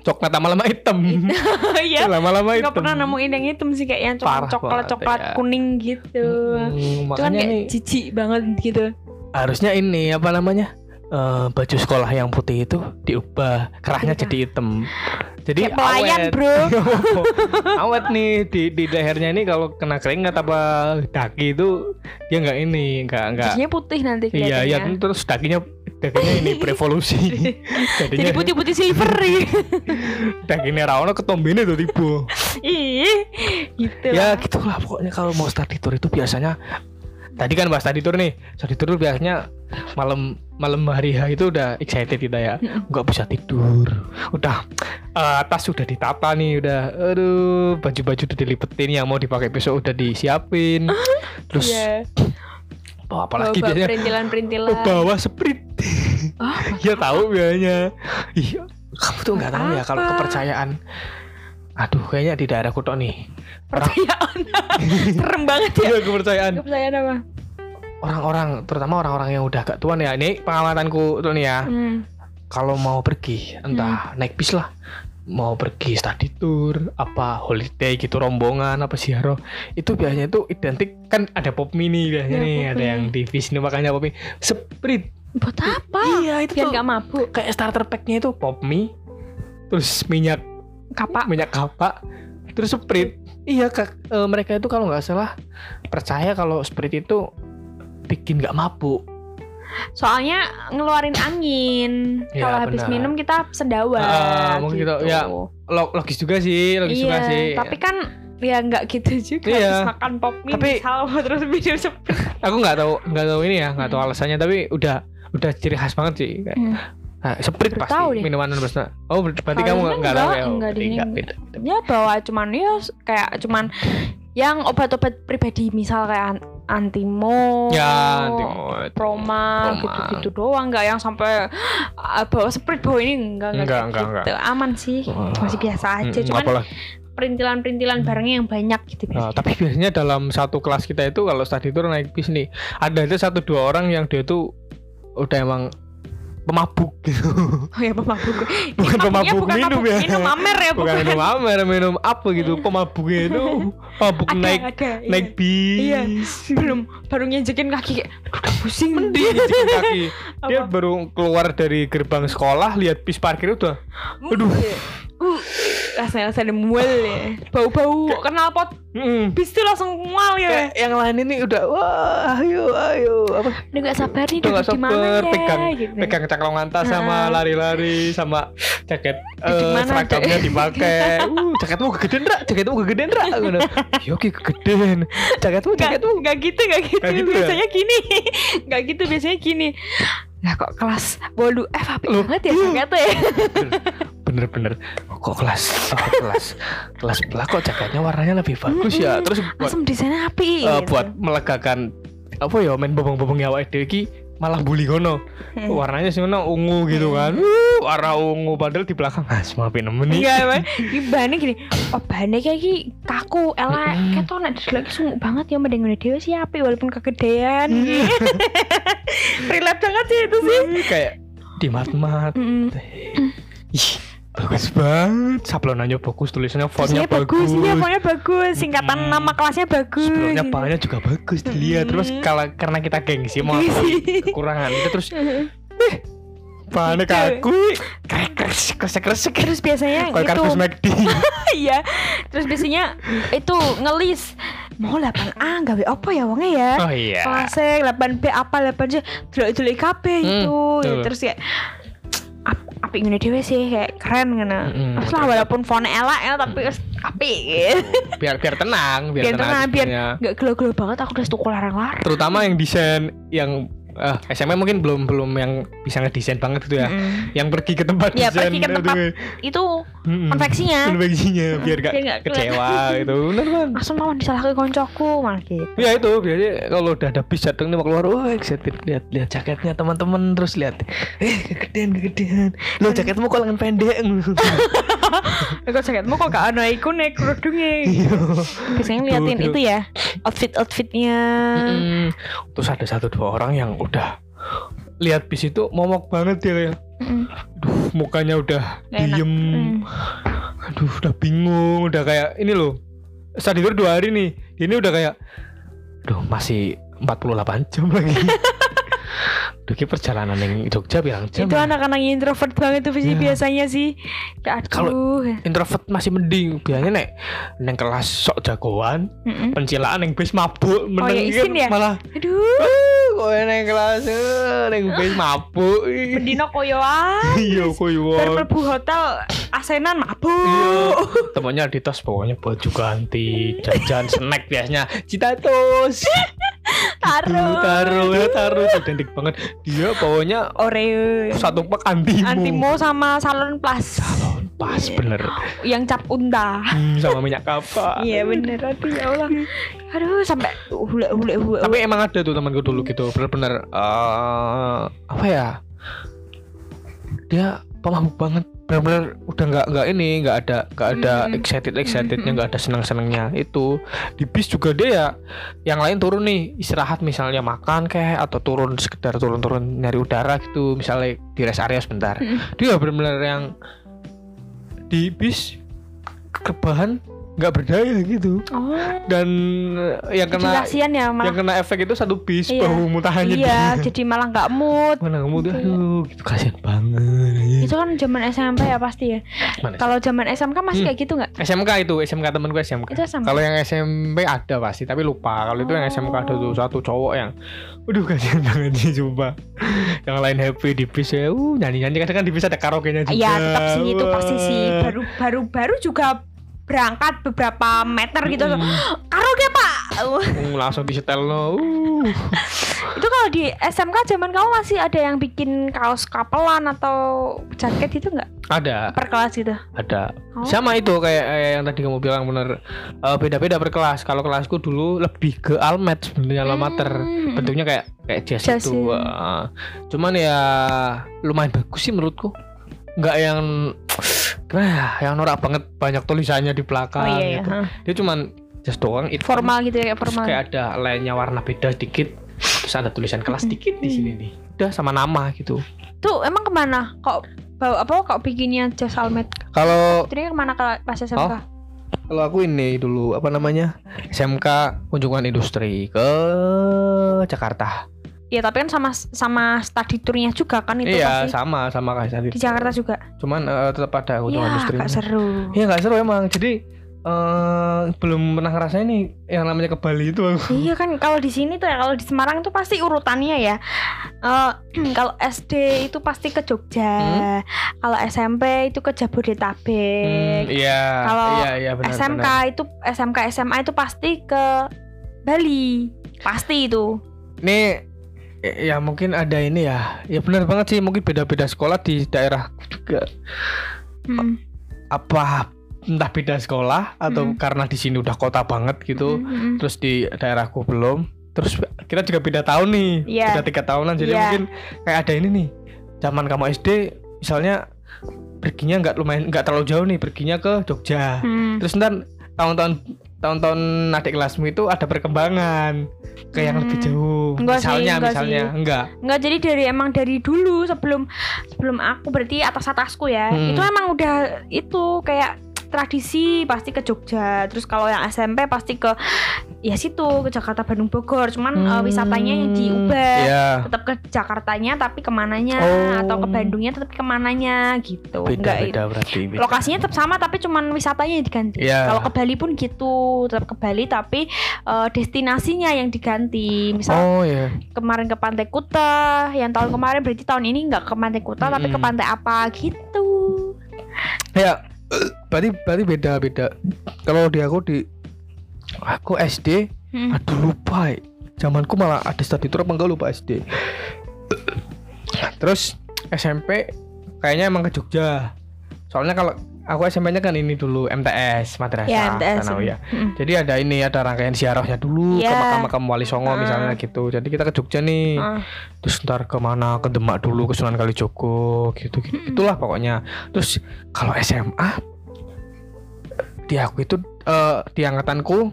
Coklat lama-lama hitam.
Iya.
lama-lama hitam.
Enggak pernah nemuin yang hitam sih kayak yang coklat
Parah
coklat coklat
ya.
kuning gitu.
Hmm,
Itu kan
makanya
kayak
nih
jijik banget gitu.
harusnya ini apa namanya? Eh, baju sekolah yang putih itu diubah kerahnya
Diubah.
jadi hitam. Jadi
Kayak pelayan,
awet.
Bro.
awet nih di di lehernya ini kalau kena keringat apa daki itu dia nggak ini nggak nggak
Jadinya putih nanti
Iya, iya terus dakinya dagingnya ini berevolusi
Jadi
jadinya
putih-putih silver ya.
dagingnya rawon ketombene tuh tiba
Ih, gitu
ya
lah.
gitulah pokoknya kalau mau study tour itu biasanya tadi kan bahas study tour nih. Study tour biasanya malam malam hari H itu udah excited kita ya. Nggak bisa tidur. Udah eh, tas sudah ditata nih udah aduh baju-baju udah dilipetin yang mau dipakai besok udah disiapin. Terus
Iya.
oh, apalagi
Bawa
biasanya?
perintilan-perintilan.
oh, bawa sprint.
Oh,
ya tahu biasanya. Iya kamu tuh nggak tahu ya kalau
Apa?
kepercayaan. Aduh kayaknya di daerah kutok nih orang
percayaan. Serem banget ya.
Iya, kepercayaan
Kepercayaan apa?
orang-orang terutama orang-orang yang udah agak tua nih ya ini pengamatanku tuh nih ya
Hmm.
kalau mau pergi entah naik bis lah mau pergi study tour apa holiday gitu rombongan apa ziarah itu biasanya itu identik kan ada pop mini biasanya
Iya,
nih
pop
ada
mini.
yang di bis ini makanya pop mini sprint
Buat apa?
iya itu
Biar
tuh
nggak mabuk.
kayak starter packnya itu pop mie terus minyak
Kapak.
minyak kapak terus sprint iya kak eh, mereka itu kalau nggak salah percaya kalau sprint itu bikin nggak mabuk
Soalnya ngeluarin angin.
Iya,
Kalau habis minum kita sendawa.
Ah, mungkin
gitu.
gitu, ya. Lo- logis juga sih logis
iya,
juga sih
tapi kan ya nggak gitu juga
Iya.
habis makan pop mie
Tapi-
misal terus minum seprit.
aku nggak tahu nggak tahu ini ya nggak tahu alasannya tapi udah udah ciri khas banget sih kayak
Hmm.
Nah, sprint
Baru
pasti
tahu deh.
minuman bersama oh ber- berarti
Kalau
kamu
ini
nggak tahu
enggak,
ya? Oh,
enggak
berarti
di-
nggak beda, beda.
ya bawa cuman ya kayak cuman yang obat-obat pribadi misal kayak an- antimo
ya timot
proma gitu-gitu doang. Nggak yang sampai ah, bawa sprit bawa ini enggak enggak,
Enggak,
kayak
enggak,
gitu. aman sih
Wah.
masih biasa aja.
Mm-mm,
cuman
apalagi
perintilan-perintilan barangnya yang banyak gitu
Nah,
biasanya.
tapi biasanya dalam satu kelas kita itu kalau study tour naik bis nih ada aja satu dua orang yang dia tuh udah emang pemabuk. Gitu
oh ya pemabuk.
Bukan pemabuk
bukan
minum
mabuk
ya.
minum amer ya
bukan minum amer minum apa gitu pemabuknya itu. Mabuk
ada
naik
ada iya.
naik bis.
Iya. belum. Baru ngejekin kaki kayak "Aduh, udah pusing.
Mending kaki. Dia
Apa?
baru keluar dari gerbang sekolah lihat bis parkir udah. Aduh
uh, rasanya rasanya mual ya bau-bau kenal pot
mm.
bis tuh langsung mual ya
kayak yang lain ini udah wah ayo ayo apa
udah gak sabar nih
udah gak sabar
ya
pegang
gitu.
pegang caklongan tas sama
Nah.
lari-lari sama jaket eh,
mana,
seragamnya dipakai uh jaketmu kegedean rak jaketmu kegedean rak yo ki kegedean jaketmu
Gak,
jaketmu
gak gitu, gak gitu.
Gak gitu ya?
biasanya gini. Gak gitu, biasanya gini. Lah kok kelas bolu F
Loh,
banget ya
iya.
jaketnya ya.
Bener-bener kok kelas oh, kelas kelas sebelah kok jaketnya warnanya lebih bagus ya terus buat
Langsung desainnya api. gitu.
buat melegakan apa ya main bobong-bobongnya awake dhewe iki malah bully kono
Hmm.
warnanya sih ungu gitu kan uh, warna ungu padahal di belakang ah semua nemen nih
Iya. Ini bahannya gini. Oh, bahannya kayak gini kaku.
Mm-mm.
Kayak tuh nek lagi sungguh banget ya mending ngene dhewe sih api walaupun kegedean. Relate banget sih itu sih.
kayak di mat-mat. Ih, bagus banget. Sablonannya bagus, tulisannya fontnya
bagus,
bagus.
iya pokoknya bagus. Singkatan
Mm-mm.
nama kelasnya bagus.
Sebelumnya bahannya juga bagus dilihat. Terus
Mm-mm.
kalau karena kita gengsi mau kekurangan itu terus bahannya
Gitu.
kaku, kresek kresek kresek.
Terus biasanya
Kayak
itu
McD.
Iya. Terus biasanya itu ngelis mau 8A gawe apa ya wonge ya?
Oh iya.
Kelasnya 8B apa 8C delok-delok kabeh
Hmm,
itu.
betul.
Terus ya apik ngene dhewe sih kayak keren ngene.
Mm-mm,
Terus lah walaupun fontnya elek ya tapi wis apik gitu.
Biar biar tenang, biar,
Biar tenang, biar
sebenarnya.
Gak gelo-gelo banget aku udah tuku larang-larang.
Terutama yang desain yang eh, SMA mungkin belum belum yang bisa ngedesain banget gitu ya.
Mm-mm.
Yang pergi ke tempat
Ya,
desain
pergi ke
itu.
tempat Itu
Mm-mm.
konveksinya.
konveksinya biar gak
Biar nggak
kecewa gitu. Bener kan?
langsung mau disalahkan koncoku malah gitu.
Ya itu biasanya kalau udah ada bis datang nih mau keluar, wah excited lihat lihat jaketnya teman-teman terus lihat, eh kegedean kegedean, lo jaketmu kok lengan pendek,
Eh, Kok jaketmu kok gak ada iku nek kerudungnya
Iya.
Biasanya ngeliatin
Gitu,
itu ya Outfit-outfitnya
Mm. Terus ada satu dua orang yang udah lihat bis itu momok banget dia kayak,
Mm.
aduh mukanya udah
enak.
diem,
Mm.
aduh udah bingung, udah kayak ini loh, saat tidur dua hari nih, ini udah kayak, aduh masih 48 jam lagi. Duh, ki perjalanan yang Jogja bilang jam.
Itu
ya.
anak-anak yang introvert banget tuh sih
Iya.
biasanya sih Ya
Kalau- introvert masih mending biasanya nek neng kelas sok jagoan
Mm-mm.
pencilaan neng bis mabuk
Oh, ya,
meneng
isin ya?
malah
Aduh
kok neng kelas eh, neng bis mabuk.
Bendino koyo ae.
Iya koyo.
Mlebu hotel asenan
Iya.
mabuk.
Temennya di tas pokoknya baju ganti, jajan snack biasanya. Citatos.
Taruh.
Taruh, ya, taruh banget. Dia bawanya
Oreo.
satu pak antimo.
Antimo sama salon plus
Salon pas bener.
yang cap unta.
Hmm, sama minyak kapak.
Iya bener aduh ya Allah. Aduh sampai hule hule hule.
Tapi emang ada tuh temanku dulu gitu, bener-bener eh, apa ya? Dia pemabuk banget, bener-bener udah nggak nggak ini, nggak ada nggak ada
Mm.
excited excitednya, nggak ada senang senangnya. Itu di bis juga dia ya, yang lain turun nih istirahat misalnya makan kayak atau turun sekedar turun-turun nyari udara gitu, misalnya di rest area sebentar.
Mm.
Dia bener-bener yang di bis kebahan nggak berdaya gitu
Oh.
dan eh, yang kena
kasihan ya
yang
malah.
kena efek itu satu bis
Iya.
bahu mutahannya
Iya,
dia.
jadi malah nggak mood.
mana kamu tuh
Iya.
aduh gitu kasihan banget
Itu kan zaman SMP ya pasti ya. Kalau zaman SMK masih
Hmm.
kayak gitu nggak?
SMK itu SMK temenku SMK
Itu SMK.
kalau yang SMP ada pasti tapi lupa kalau itu yang SMK ada tuh satu cowok yang Waduh kasihan banget sih coba Yang lain happy di bis ya uh, Nyanyi-nyanyi kadang kan di bis ada karaoke-nya juga
Iya, tetap sih itu pasti sih.
Wah.
Baru baru baru juga berangkat beberapa meter gitu.
Mm.
Karaoke, Pak.
Uh, langsung disetel uh.
itu kalau di SMK zaman kamu masih ada yang bikin kaos kapelan atau jaket itu nggak
Ada
per kelas gitu?
ada
Oh.
sama itu kayak, kayak yang tadi kamu bilang bener eh, beda-beda per kelas kalau kelasku dulu lebih ke almet sebenarnya alma mater
Hmm.
bentuknya kayak kayak jazz,
Jazz,
itu
iya.
eh, cuman ya lumayan bagus sih menurutku nggak yang gimana ya yang norak banget banyak tulisannya di belakang
Oh iya, iya.
gitu.
Hah.
dia cuman just doang hitam,
Formal gitu ya, kayak
terus
formal.
kayak ada lainnya warna beda dikit terus ada tulisan kelas dikit di sini nih udah sama nama gitu
Tuh emang ke mana? Kok bawa apa? Kok bikinnya jas almet?
kalau
Itu ke mana ke pas SMK?
Oh. Kalau aku ini dulu apa namanya SMK kunjungan industri ke Jakarta.
Iya tapi kan sama sama study tournya juga kan itu
iya
pasti
sama sama kayak tadi.
di Jakarta juga.
Cuman eh, tetap ada kunjungan
Iya,
industri.
gak seru.
Iya nggak seru emang. Jadi eh belum pernah ngerasain nih yang namanya ke Bali itu. aku.
Iya kan kalau di sini tuh ya kalau di Semarang tuh pasti urutannya ya. Eh, kalau SD itu pasti ke Jogja. Kalau SMP itu ke Jabodetabek.
Hmm, iya.
Kalau
iya iya benar.
SMK
benar.
itu SMK SMA itu pasti ke Bali. Pasti itu.
Nih ya mungkin ada ini ya. Ya benar banget sih mungkin beda-beda sekolah di daerah juga.
Hmm.
Apa entah beda sekolah atau
Hmm.
karena di sini udah kota banget gitu.
Hmm, hmm.
terus di daerahku belum terus kita juga beda tahun nih
Iya.
beda tiga tahunan jadi
Iya.
mungkin kayak ada ini nih zaman kamu SD misalnya perginya nggak lumayan nggak terlalu jauh nih perginya ke Jogja
Hmm.
terus ntar tahun-tahun tahun-tahun adik kelasmu itu ada perkembangan ke yang lebih
Hmm.
jauh
Enggak sih,
misalnya
enggak
misalnya
sih.
enggak
Enggak jadi dari emang dari dulu sebelum sebelum aku berarti atas atasku ya.
Hmm.
Itu emang udah itu kayak tradisi pasti ke Jogja. Terus kalau yang SMP pasti ke ya situ ke Jakarta Bandung Bogor. Cuman eh, wisatanya yang diubah.
ya
Tetap ke Jakartanya tapi ke mananya
Oh.
atau ke Bandungnya tetap ke mananya gitu.
beda
Enggak,
beda berarti beda.
lokasinya tetap sama tapi cuman wisatanya yang diganti.
Iya.
Kalau ke Bali pun gitu, tetap ke Bali tapi eh, destinasinya yang diganti. Misal
oh ya
kemarin ke Pantai Kuta, yang tahun kemarin berarti tahun ini nggak ke Pantai Kuta tapi ke
Mm-mm.
pantai apa gitu.
ya berarti berarti beda beda kalau di aku di aku SD
Hmm.
Aduh lupa ya. Zamanku malah ada study tour apa enggak lupa SD Terus SMP Kayaknya emang ke Jogja Soalnya kalau Aku SMP-nya kan ini dulu MTS Madrasah
Ya, MTS.
Sanawiyah.
Mm.
Jadi ada ini ada rangkaian ziarahnya dulu ke
Iya.
makam-makam Wali Songo
Ah.
misalnya gitu. Jadi kita ke Jogja nih.
Ah.
Terus ntar ke mana ke Demak dulu ke Sunan Kalijogo gitu gitu.
Mm-mm.
Itulah pokoknya. Terus kalau SMA di aku itu eh, di angkatanku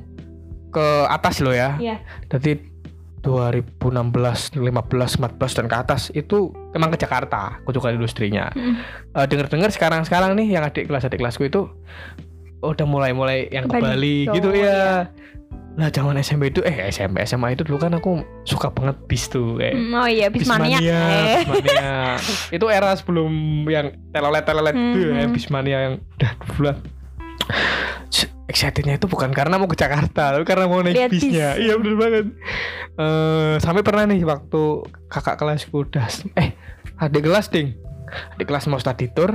ke atas loh ya.
Iya.
Jadi 2016, 15, 14 dan ke atas itu emang ke Jakarta kunjungan industrinya.
Mm.
Eh, dengar-dengar sekarang-sekarang nih yang adik kelas adik kelasku itu udah mulai-mulai yang ke Bali
Bali.
gitu
Oh,
ya. Nah, zaman SMP itu eh SMP SMA itu dulu kan aku suka banget bis tuh kayak
Mm, Oh iya, Bismania. Eh.
Bismania. itu era sebelum yang telolet telolet itu ya,
Mhm.
Bismania yang udah bulan. Excitednya itu bukan karena mau ke Jakarta, tapi karena mau naik
Lihat
bisnya.
bis.
Iya bener banget. Eh sampai pernah nih waktu kakak kelasku udah eh adik kelas ding, adik kelas mau study tour.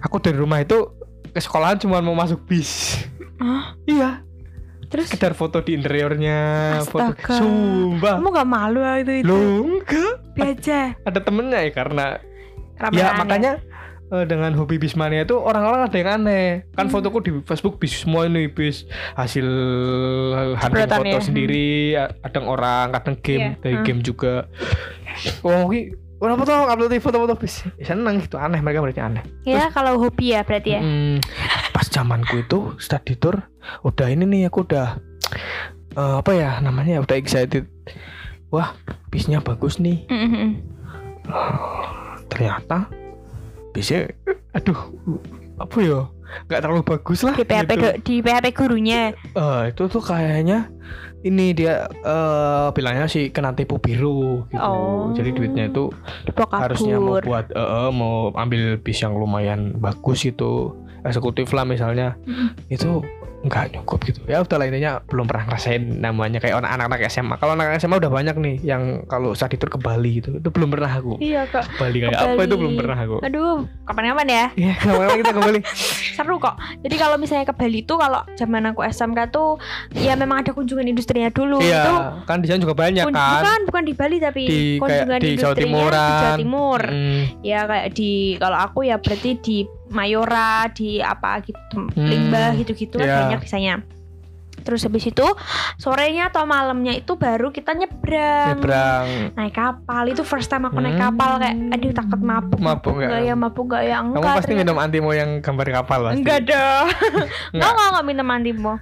Aku dari rumah itu ke sekolahan cuma mau masuk bis.
Hah?
Iya,
Terus
sekedar foto di interiornya, foto.
Astaga.
Sumpah.
kamu gak malu itu itu?
Loh, enggak. Ada temennya ya karena ya makanya eh, dengan hobi bismania itu orang-orang ada yang aneh kan
Hmm.
fotoku di Facebook bis semua ini bis hasil hunting foto
ya.
sendiri a- kadang orang kadang game
Iya.
dari
Hmm.
game juga oh ini Kenapa tuh upload foto-foto bis? Ya, seneng gitu aneh mereka berarti aneh.
Ya kalau hobi ya berarti ya.
Hmm, pas zamanku itu study tour udah ini nih aku udah eh, apa ya namanya udah excited. Wah bisnya bagus nih.
Mm-mm.
ternyata bisa aduh apa ya nggak terlalu bagus lah
Di PHP
gitu.
di PHP gurunya.
Eh, itu tuh kayaknya ini dia eh bilangnya sih kena tipu biru gitu
Oh.
jadi duitnya itu
Dibawa kabur.
harusnya mau buat eh, eh, mau ambil bis yang lumayan bagus gitu eksekutif lah misalnya
Mm.
itu nggak cukup gitu ya udah intinya belum pernah ngerasain namanya kayak anak-anak SMA kalau anak SMA udah banyak nih yang kalau study tour ke Bali gitu itu belum pernah aku
Iya kak.
Bali kayak apa itu belum pernah aku
Aduh, kapan-kapan ya?
Iya, kapan kita ke Bali?
Seru kok. Jadi kalau misalnya ke Bali tuh kalau zaman aku SMK tuh ya memang ada kunjungan industrinya dulu. Itu
Iya, kan di sana juga banyak kan.
bukan bukan di Bali tapi
Di kayak
kunjungan
di Jawa Timuran.
di Jawa Timur.
Hmm,
Ya kayak di kalau aku ya berarti di Mayora, di apa gitu,
Hmm.
Limbah gitu-gitu kan
Iya.
banyak bisanya. Terus habis itu sorenya atau malamnya itu baru kita nyebrang.
nyebrang.
Naik kapal itu first time aku naik
Hmm.
kapal kayak aduh takut mabuk.
Mabuk nggak?
Enggak ya, mabuk enggak ya?
Kamu
Enggak.
pasti
ternyata.
minum antimo yang gambar kapal pasti.
Enggak dong.
Enggak.
Enggak, enggak, minum antimo.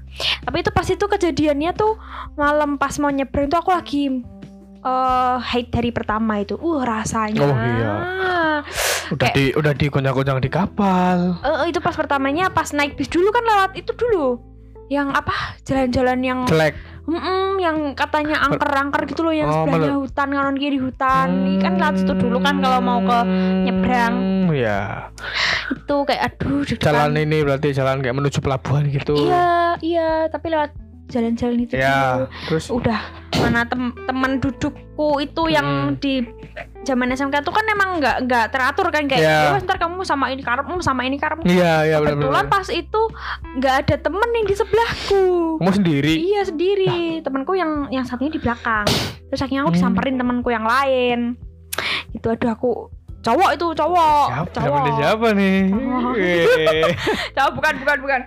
Tapi itu pas itu kejadiannya tuh malam pas mau nyebrang tuh aku lagi eh hate dari pertama itu. Uh, rasanya.
Oh, iya. Udah
Kayak-
di udah di gonjang di kapal.
Eh, itu pas pertamanya pas naik bis dulu kan lewat itu dulu. Yang apa? Jalan-jalan yang
Jelek.
Mm-mm, yang katanya angker-angker gitu loh yang
Oh,
sebelahnya
melu-
hutan kanan kiri hutan. Ini kan lewat situ dulu kan kalau mau ke nyebrang.
Hmm, Ya.
itu kayak aduh.
Jalan ini berarti jalan kayak menuju pelabuhan gitu.
Iya, iya, tapi lewat jalan-jalan itu dulu.
Ya, terus
udah mana tem teman dudukku itu yang
Hmm.
di zaman SMK tuh kan emang nggak nggak teratur kan kayak
Ya.
"Ya wes, ntar kamu sama ini karepmu sama ini karepmu
Iya, iya benar
kebetulan
benar.
pas itu nggak ada temen yang di sebelahku
Kamu sendiri.
iya sendiri temanku yang yang satunya di belakang terus akhirnya aku
Hmm.
disamperin temanku yang lain itu aduh aku cowok itu cowok
Siapa?
cowok
Siapa, siapa nih?
Cowok.
Eh.
cowok bukan bukan bukan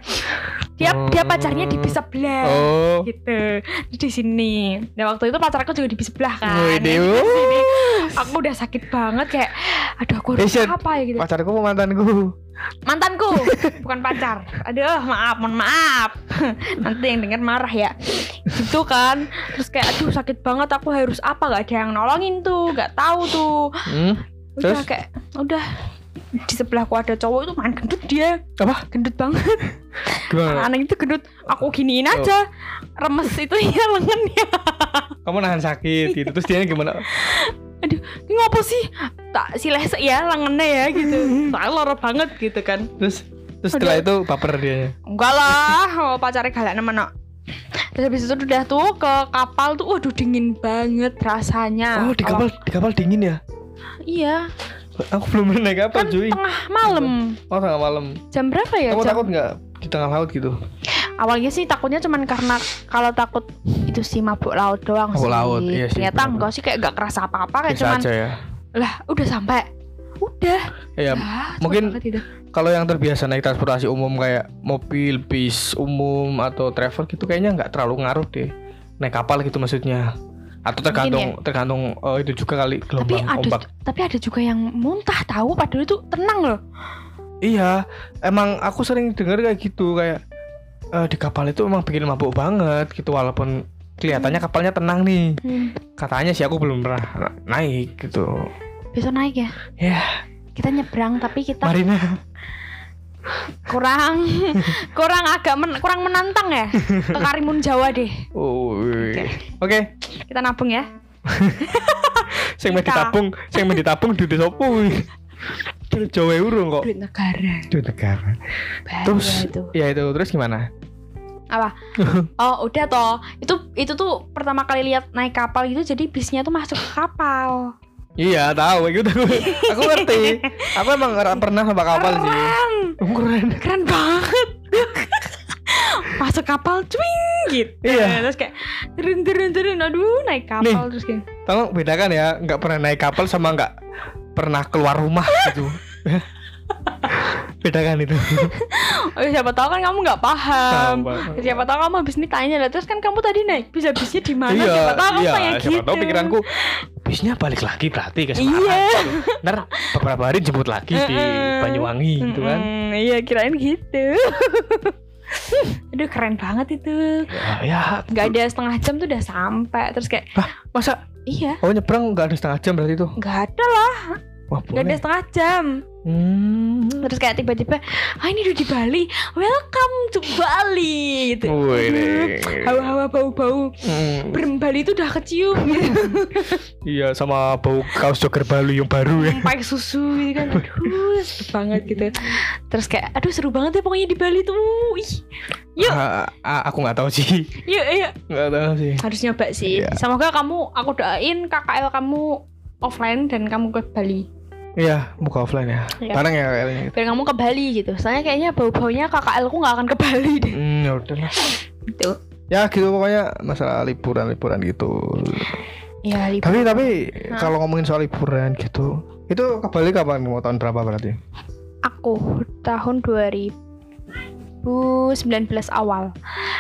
dia dia pacarnya di bis sebelah
Oh.
gitu di sini nah waktu itu pacar aku juga di bis sebelah kan
Dew.
di sini. aku udah sakit banget kayak aduh aku harus apa ya gitu
Pacarku mantanku.
mantanku bukan pacar aduh maaf mohon maaf nanti yang denger marah ya gitu kan terus kayak aduh sakit banget aku harus apa gak ada yang nolongin tuh gak tahu tuh
Hmm?
udah
Terus?
kayak udah di sebelahku ada cowok itu main gendut dia
Apa?
gendut banget
Gimana?
anak itu gendut aku giniin
Oh.
aja remes itu ya lengannya
Kamu nahan sakit gitu. Terus dia gimana?
ini ngopo sih tak si lesek ya lengannya ya gitu soalnya loro banget gitu kan
Terus terus setelah itu baper dia.
enggak lah oh, pacarnya galak nemen terus habis itu udah tuh ke kapal tuh waduh dingin banget rasanya
Oh, di kapal di kapal dingin ya?
Iya
Aku belum pernah naik kapal,
kan
cuy.
tengah malam
Oh, tengah malam.
jam berapa ya
Kamu
jam
takut nggak di tengah laut gitu?
awalnya sih takutnya cuman karena kalau takut itu sih mabuk laut doang
Mabuk
sih
laut, iya sih,
ternyata enggak sih kayak gak kerasa apa-apa kayak
Biasa
cuman
aja ya.
lah udah sampai udah
Ya, mungkin- kalau yang terbiasa naik transportasi umum kayak mobil, bis umum atau travel gitu kayaknya nggak terlalu ngaruh deh. Naik kapal gitu maksudnya. Atau tergantung tergantung eh, itu juga kali
tapi
gelombang
ada
ombak.
tapi ada juga yang muntah tahu padahal itu tenang loh
Iya, emang aku sering dengar kayak gitu kayak eh, di kapal itu emang bikin mabuk banget gitu walaupun kelihatannya kapalnya tenang nih. Katanya sih aku belum pernah na- naik gitu.
besok naik ya
Ya,
kita nyebrang tapi kita
Marina.
kurang kurang agak men- kurang menantang ya ke Karimun Jawa deh
Oh, wih. Oke,
kita nabung ya
sing mau ditabung, sing mau ditabung di sopo. Jawa urung kok.
duit negara
Itu negara.
Bahaya
Terus
itu
ya itu terus gimana?
Apa? Oh, udah toh. Itu itu tuh pertama kali lihat naik kapal gitu jadi bisnya tuh masuk ke kapal.
Iya tahu gitu aku, aku ngerti. Aku emang pernah sama kapal sih.
Keren.
Oh, Keren.
Keren banget. masuk kapal cuing gitu.
Iya.
Terus kayak turun turun turun aduh naik kapal terus kayak
Tolong bedakan ya, nggak pernah naik kapal sama nggak pernah keluar rumah gitu. bedakan itu.
oh, siapa tahu kan kamu nggak paham.
Pak.
siapa tahu kamu habis ini tanya lah terus kan kamu tadi naik bisa bisnya di mana siapa tahu kamu
iya,
kayak
siapa
gitu
tahu pikiranku bisnya balik lagi berarti ke Semarang.
Iya.
Ntar beberapa hari jemput lagi di. Banyuwangi gitu kan.
Iya kirain gitu aduh keren banget itu
Ya, ya
nggak ada setengah jam tuh udah sampai terus kayak
Hah, masa
iya
oh nyebrang nggak ada setengah jam berarti tuh?
nggak ada lah
Wah
nggak ada setengah jam.
Hmm.
terus kayak tiba-tiba ah ini udah di Bali. Welcome to Bali. Gitu. Hmm, hawa-hawa bau-bau.
Hmm,
Brem Bali itu udah kecium. Gitu.
Iya sama bau kaos jogger Bali yang baru ya.
pakai susu gitu kan. Aduh seru banget gitu. Terus kayak aduh seru banget ya pokoknya di Bali tuh. Ih yuk.
Ah, aku nggak tahu sih.
yuk yuk.
Nggak tahu sih.
harus nyoba sih.
Iya.
semoga kamu aku doain KKL kamu offline dan kamu ke Bali
Iya, buka offline ya.
Iya.
Barang ya kayaknya.
biar kamu ke Bali gitu soalnya kayaknya bau-baunya KKL ku nggak akan ke Bali deh
Hmm, ya udahlah.
gitu
Ya gitu pokoknya masalah liburan-liburan gitu.
ya libur
Tapi tapi
Hah?
kalau ngomongin soal liburan gitu, itu ke Bali kapan? Mau tahun berapa berarti?
aku tahun 2019 awal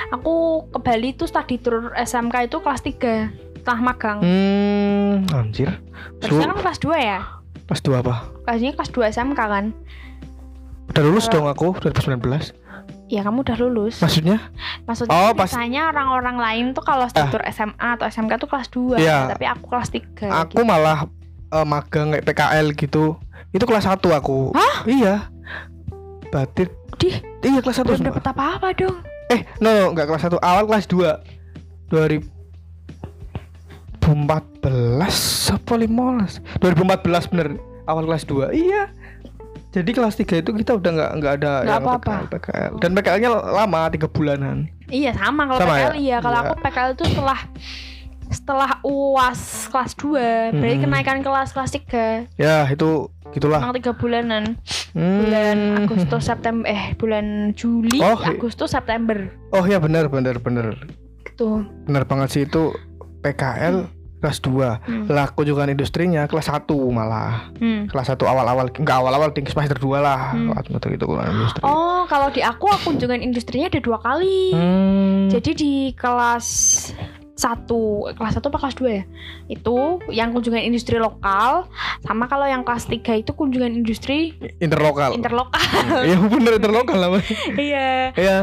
aku ke Bali tuh study tour SMK itu kelas 3 setelah magang
Hmm, anjir. Su
kan kelas 2 ya
pas dua apa?
kelasnya kelas 2 SMK kan
Udah lulus
Kalau-
dong aku 2019.
ya kamu udah lulus
Maksudnya?
maksudnya
Oh, pas-
biasanya orang-orang lain tuh kalau study tour SMA atau SMK tuh kelas 2
Iya.
tapi aku kelas 3
Aku malah eh, magang kayak PKL gitu. Itu kelas 1 aku.
Hah?
Iya. Batit.
Dih,
Iya kelas 1
belum dapet apa-apa dong
Eh, no, no, enggak kelas 1. Awal kelas 2. 2014 apa 15? 2014 bener. Awal kelas 2. Iya. Jadi kelas 3 itu kita udah nggak nggak ada
Nggak
yang
apa-apa.
PKL, PKL. Dan PKL-nya lama, tiga bulanan.
Iya sama kalau
Sama
PKL
ya?
iya kalau
Iya.
aku PKL itu setelah setelah UAS kelas 2 berarti
Hmm.
kenaikan kelas kelas 3
Ya, itu gitulah.
Emang tiga bulanan
Hmm.
bulan Agustus September eh bulan Juli
Oh,
Agustus September
Oh ya benar benar benar.
gitu
Benar banget sih itu PKL kelas 2.
Hmm.
Lah aku juga industrinya kelas 1 malah.
Hmm.
Kelas 1 awal-awal enggak awal-awal tinggi semester 2 lah.
Hmm.
Semester itu kan industri.
Oh kalau di aku kunjungan industrinya ada dua kali
Hmm.
jadi di kelas satu kelas satu apa kelas 2 ya itu yang kunjungan industri lokal sama kalau yang kelas 3 itu kunjungan industri
interlokal.
interlokal
Iya bener interlokal lah.
iya
Iya.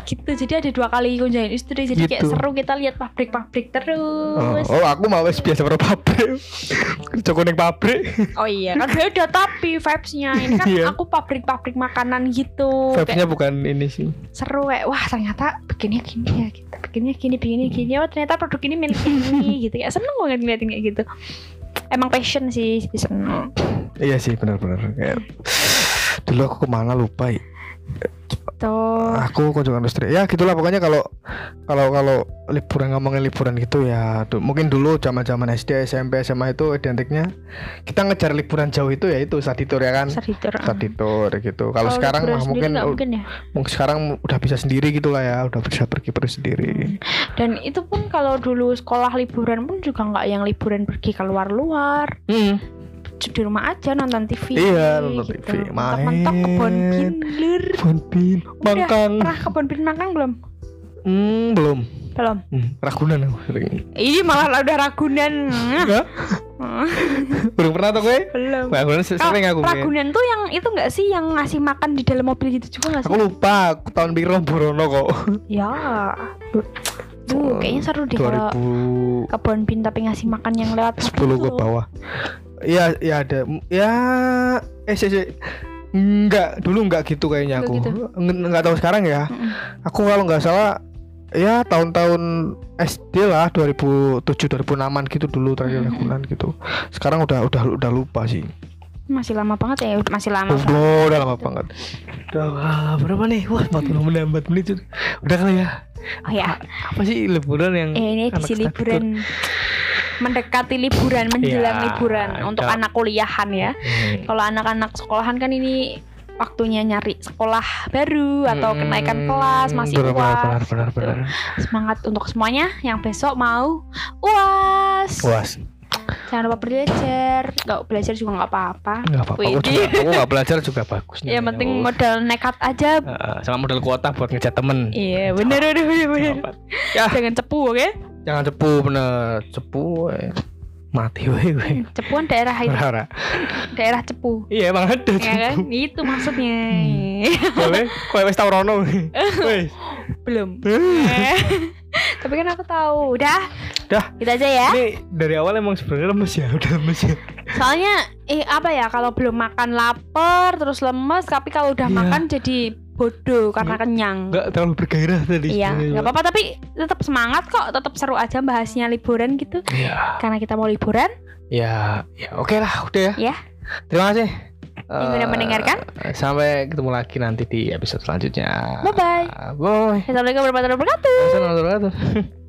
Gitu jadi ada dua kali kunjungan industri jadi kayak
Gitu.
seru kita lihat pabrik-pabrik
Oh,
terus
oh, aku mau biasa ber pabrik. Kerja kuning pabrik.
oh iya kan beda tapi vibesnya ini kan
Iya.
aku pabrik-pabrik makanan gitu kayak
Vibes-nya bukan ini sih.
seru kayak wah ternyata bikinnya gini ya kita bikinnya gini bikinnya gini oh ternyata produk ini milik ini gitu kayak seneng banget ngeliatin kayak gitu emang passion sih jadi seneng
Iya sih benar-benar kayak dulu aku ke mana lupa ya.
Tuh
Aku kunjungan industri. Ya gitulah pokoknya kalau kalau kalau liburan ngomongin liburan gitu ya du- mungkin dulu zaman-zaman SD, SMP, SMA itu identiknya kita ngejar liburan jauh itu ya itu study tour ya kan.
tour
Study tour gitu. Kalau sekarang mah mungkin
mungkin ya
mungkin sekarang udah bisa sendiri gitu lah ya, udah bisa pergi pergi sendiri.
dan itu pun kalau dulu sekolah liburan pun juga nggak yang liburan pergi keluar-luar
Hmm.
Di rumah aja nonton TV
Iya, nonton
gitu.
TV,
mentok-mentok kebon
main.
pinler
Bonpin,
Udah,
Mangkang.
pernah kebon bin makan belum
Hmm, belum.
belum
Hmm, Ragunan aku sering.
Ih malah udah Ragunan
Enggak? Belum pernah tuh gue?
belum
Ragunan se- sering aku.
Ragunan tuh yang itu nggak sih yang ngasih makan di dalam mobil gitu juga nggak sih
Aku lupa, aku tahun biru Borono kok.
ya Duh, kayaknya seru deh kalau
2010
kebon bin tapi ngasih makan yang lewat mobil
ke
tuh.
bawah. Iya, iya ada. Ya, eh sih, sih. Enggak, dulu enggak gitu kayaknya
Nggak
aku.
gitu.
Nge- Enggak tahu sekarang ya.
Mm-mm.
Aku kalau nggak salah ya tahun-tahun SD lah 2007 2006an gitu dulu terakhir. Ragunan gitu. Sekarang udah udah udah lupa sih.
Masih lama banget ya, masih lama.
Oh, udah lama banget. Udah wah, berapa nih? Wah, 40 menit, 4 menit. Udah kali ya.
Oh ya,
Apa sih liburan yang
eh, ini
study
liburan mendekati liburan menjelang
Iya,
liburan untuk anak kuliahan ya.
Hmm.
Kalau anak-anak sekolahan kan ini waktunya nyari sekolah baru atau kenaikan
Hmm,
kelas masih
benar,
uas.
benar, benar, benar,
gitu.
benar.
Semangat untuk semuanya yang besok mau uas.
Puas.
Jangan lupa belajar. Gak belajar juga nggak apa-apa.
Enggak apa-apa. Aku juga aku nggak belajar juga bagus.
Ya penting
Oh.
modal nekat aja.
Eh, sama modal kuota buat ngecat temen.
Iya bener bener bener bener.
Ya,
Jangan cepu oke?
Jangan cepu bener. Cepu eh. mati weh weh.
Cepuan daerah itu,
Berharap.
daerah cepu.
Iya emang ada
Ya kan?
cepu.
Itu maksudnya.
Kowe kowe wis tau rono.
Belum. Tapi kan aku tahu. Udah.
Dah.
Gitu aja ya.
Ini dari awal emang sebenarnya lemes ya, udah lemes ya.
Soalnya eh apa ya kalau belum makan lapar terus lemes tapi kalau udah
Iya.
makan jadi bodoh karena kenyang.
Enggak terlalu bergairah tadi.
Iya, nggak apa-apa tapi tetap semangat kok, tetap seru aja bahasnya liburan gitu.
Iya.
Karena kita mau liburan.
Ya, ya oke lah, udah ya.
Ya.
Terima kasih.
Yang
Eh,
mendengarkan.
Sampai ketemu lagi nanti di episode selanjutnya.
Bye bye.
Bye.
Assalamualaikum warahmatullahi wabarakatuh.
Assalamualaikum warahmatullahi wabarakatuh.